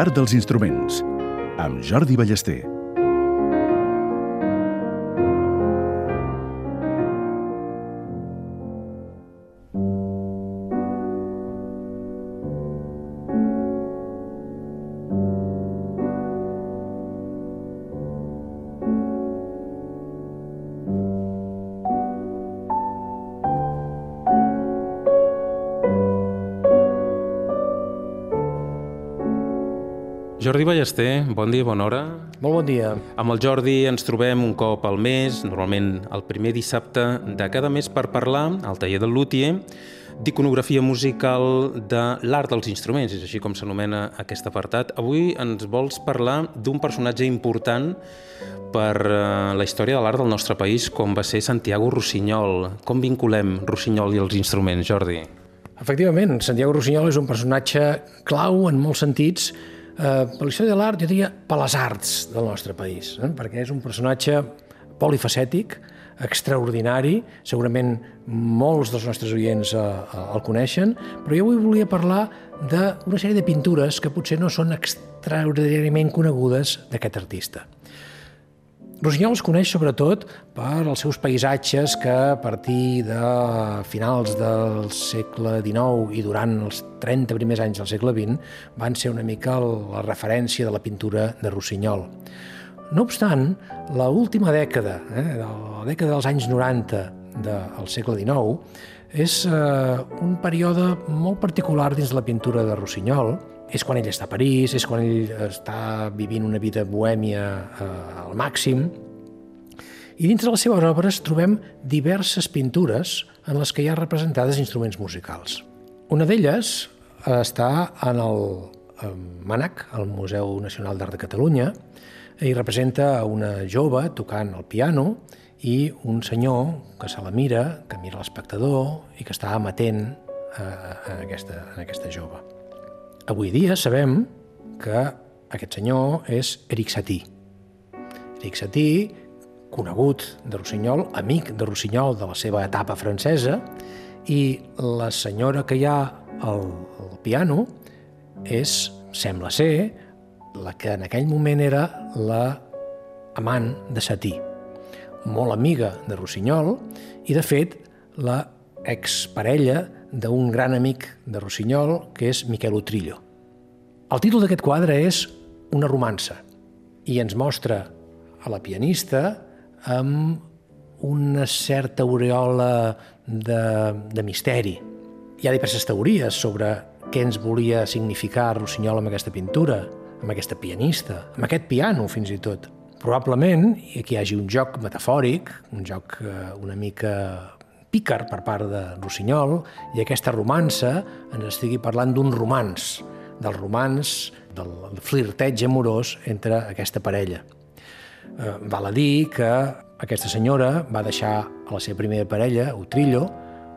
l'art dels instruments, amb Jordi Ballester. Jordi Ballester, bon dia, bona hora. Molt bon dia. Amb el Jordi ens trobem un cop al mes, normalment el primer dissabte de cada mes per parlar al taller del Luthier d'iconografia musical de l'art dels instruments, és així com s'anomena aquest apartat. Avui ens vols parlar d'un personatge important per eh, la història de l'art del nostre país, com va ser Santiago Rossinyol. Com vinculem Rossinyol i els instruments, Jordi? Efectivament, Santiago Rossinyol és un personatge clau en molts sentits eh, per la història de l'art, jo diria per les arts del nostre país, eh? perquè és un personatge polifacètic, extraordinari, segurament molts dels nostres oients eh, el coneixen, però jo avui volia parlar d'una sèrie de pintures que potser no són extraordinàriament conegudes d'aquest artista. Rossinyol es coneix sobretot per els seus paisatges que a partir de finals del segle XIX i durant els 30 primers anys del segle XX van ser una mica la referència de la pintura de Rossinyol. No obstant, la última dècada, eh, la dècada dels anys 90 del segle XIX, és eh, un període molt particular dins la pintura de Rossinyol, és quan ell està a París, és quan ell està vivint una vida bohèmia eh, al màxim, i dintre de les seves obres trobem diverses pintures en les que hi ha representades instruments musicals. Una d'elles està en el MANAC, el Museu Nacional d'Art de Catalunya, i representa una jove tocant el piano i un senyor que se la mira, que mira l'espectador i que està amatent a, a, aquesta, a aquesta jove. Avui dia sabem que aquest senyor és Eric Satie. Eric Satie, conegut de Rossinyol, amic de Rossinyol de la seva etapa francesa, i la senyora que hi ha al, al piano és, sembla ser, la que en aquell moment era la amant de Satie, molt amiga de Rossinyol i, de fet, la exparella d'un gran amic de Rossinyol, que és Miquel Utrillo. El títol d'aquest quadre és Una romança i ens mostra a la pianista amb una certa aureola de, de misteri. Hi ha diverses teories sobre què ens volia significar Rossinyol amb aquesta pintura, amb aquesta pianista, amb aquest piano fins i tot. Probablement aquí hi hagi un joc metafòric, un joc eh, una mica pícar per part de Rossinyol i aquesta romança ens estigui parlant d'un romans, del romans, del flirteig amorós entre aquesta parella. Eh, val a dir que aquesta senyora va deixar a la seva primera parella, Utrillo,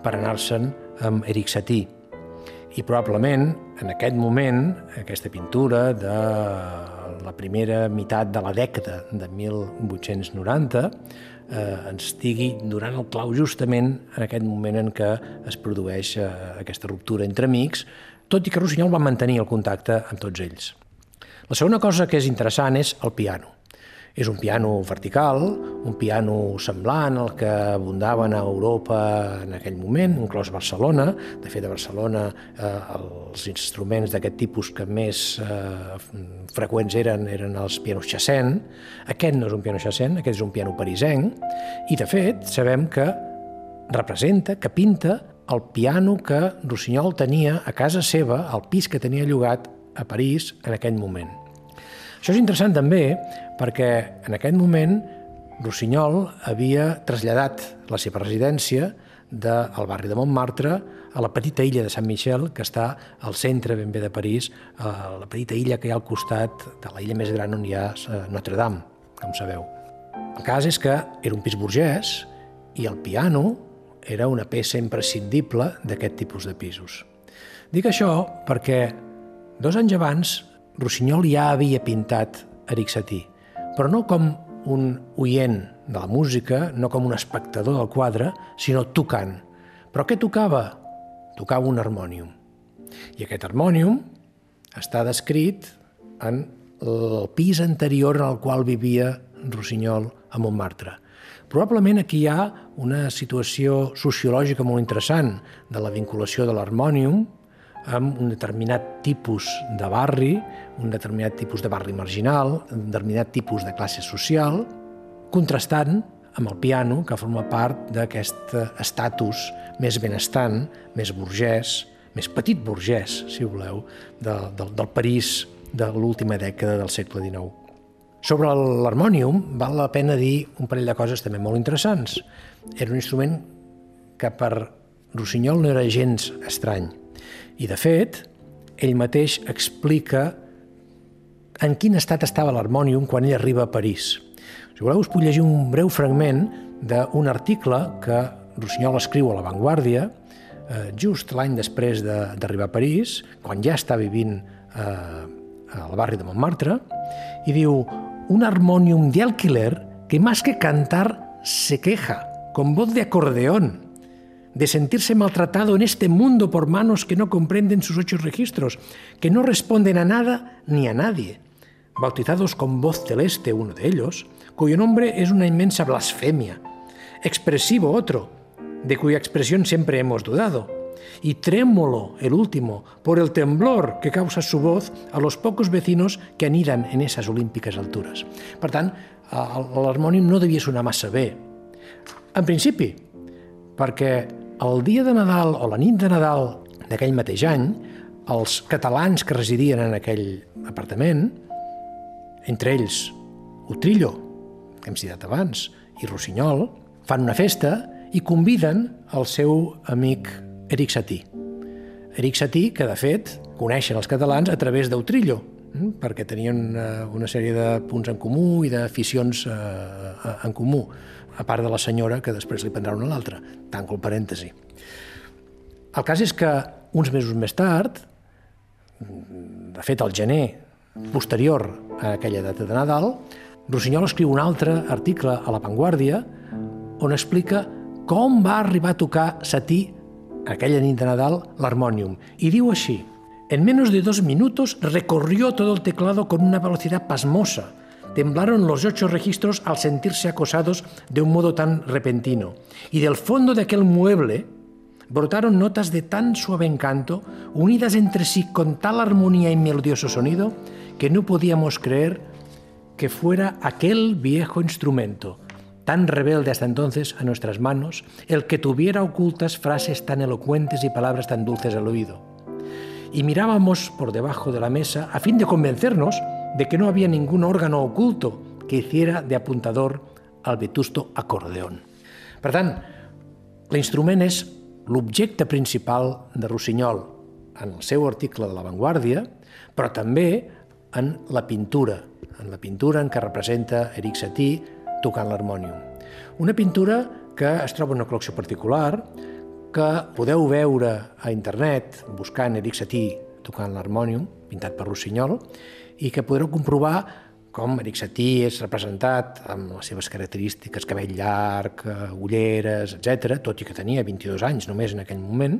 per anar-se'n amb Eric Satie. I probablement, en aquest moment, aquesta pintura de la primera meitat de la dècada de 1890 eh, ens estigui donant el clau justament en aquest moment en què es produeix eh, aquesta ruptura entre amics, tot i que Rossinyol va mantenir el contacte amb tots ells. La segona cosa que és interessant és el piano. És un piano vertical, un piano semblant al que abundaven a Europa en aquell moment, inclòs Barcelona. De fet, a Barcelona eh, els instruments d'aquest tipus que més eh, freqüents eren eren els pianos Chassin. Aquest no és un piano Chassin, aquest és un piano parisenc. I, de fet, sabem que representa, que pinta el piano que Rossinyol tenia a casa seva, al pis que tenia llogat a París en aquell moment. Això és interessant també perquè en aquest moment Rossinyol havia traslladat la seva residència del barri de Montmartre a la petita illa de Sant Michel, que està al centre ben bé de París, a la petita illa que hi ha al costat de la illa més gran on hi ha eh, Notre Dame, com sabeu. El cas és que era un pis burgès i el piano era una peça imprescindible d'aquest tipus de pisos. Dic això perquè dos anys abans Rossinyol ja havia pintat Eric Satie, però no com un oient de la música, no com un espectador del quadre, sinó tocant. Però què tocava? Tocava un harmònium. I aquest harmònium està descrit en el pis anterior en el qual vivia Rossinyol a Montmartre. Probablement aquí hi ha una situació sociològica molt interessant de la vinculació de l'harmònium amb un determinat tipus de barri, un determinat tipus de barri marginal, un determinat tipus de classe social, contrastant amb el piano, que forma part d'aquest estatus més benestant, més burgès, més petit burgès, si voleu, de, de, del París de l'última dècada del segle XIX. Sobre l'harmònium val la pena dir un parell de coses també molt interessants. Era un instrument que per Rossinyol no era gens estrany. I, de fet, ell mateix explica en quin estat estava l'harmònium quan ell arriba a París. Si voleu, us puc llegir un breu fragment d'un article que Rossinyol escriu a La Vanguardia, eh, just l'any després d'arribar a París, quan ja està vivint eh, al barri de Montmartre, i diu un armonium de alquiler que más que cantar se queja, con voz de acordeón, de sentirse maltratado en este mundo por manos que no comprenden sus ocho registros, que no responden a nada ni a nadie, bautizados con voz celeste uno de ellos, cuyo nombre es una inmensa blasfemia, expresivo otro, de cuya expresión siempre hemos dudado, y trémolo el último por el temblor que causa su voz a los pocos vecinos que anidan en esas olímpicas alturas. Per tant, l'harmònium no devia sonar massa bé. En principi, perquè el dia de Nadal o la nit de Nadal d'aquell mateix any, els catalans que residien en aquell apartament, entre ells Utrillo, que hem citat abans, i Rossinyol, fan una festa i conviden el seu amic Eric Satí. Eric Satí, que de fet coneixen els catalans a través d'Utrillo, hm, perquè tenien una, eh, una sèrie de punts en comú i d'aficions eh, en comú, a part de la senyora, que després li prendrà una a l'altra. Tanco el parèntesi. El cas és que uns mesos més tard, de fet al gener posterior a aquella data de Nadal, Rossinyol escriu un altre article a La Vanguardia on explica com va arribar a tocar Satí aquella nit de Nadal l'harmònium i diu així En menos de dos minutos recorrió todo el teclado con una velocidad pasmosa. Temblaron los ocho registros al sentirse acosados de un modo tan repentino. Y del fondo de aquel mueble brotaron notas de tan suave encanto, unidas entre sí con tal armonía y melodioso sonido, que no podíamos creer que fuera aquel viejo instrumento, tan rebelde hasta entonces a nuestras manos, el que tuviera ocultas frases tan elocuentes y palabras tan dulces al oído. Y mirábamos por debajo de la mesa a fin de convencernos de que no había ningún órgano oculto que hiciera de apuntador al vetusto acordeón. Per tant, l'instrument és l'objecte principal de Rossinyol en el seu article de La Vanguardia, però també en la pintura, en la pintura en què representa Eric Satie tocant l'harmònium. Una pintura que es troba en una col·lecció particular, que podeu veure a internet buscant Eric Satie tocant l'harmònium, pintat per Rossinyol, i que podreu comprovar com Eric Satie és representat amb les seves característiques, cabell llarg, ulleres, etc, tot i que tenia 22 anys només en aquell moment,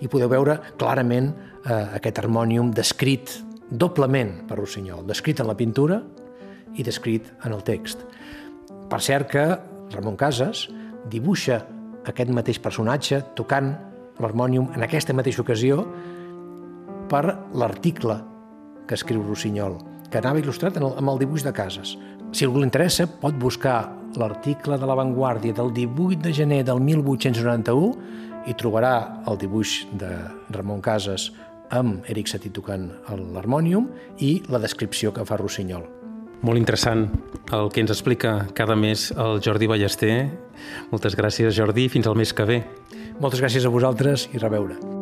i podeu veure clarament eh, aquest harmònium descrit doblement per Rossinyol, descrit en la pintura i descrit en el text. Per cert que Ramon Casas dibuixa aquest mateix personatge tocant l'harmònium en aquesta mateixa ocasió per l'article que escriu Rossinyol, que anava il·lustrat el, amb el dibuix de Casas. Si algú li interessa, pot buscar l'article de La Vanguardia del 18 de gener del 1891 i trobarà el dibuix de Ramon Casas amb Eric Satie tocant l'harmònium i la descripció que fa Rossinyol. Molt interessant el que ens explica cada mes el Jordi Ballester. Moltes gràcies, Jordi. Fins al mes que ve. Moltes gràcies a vosaltres i reveure.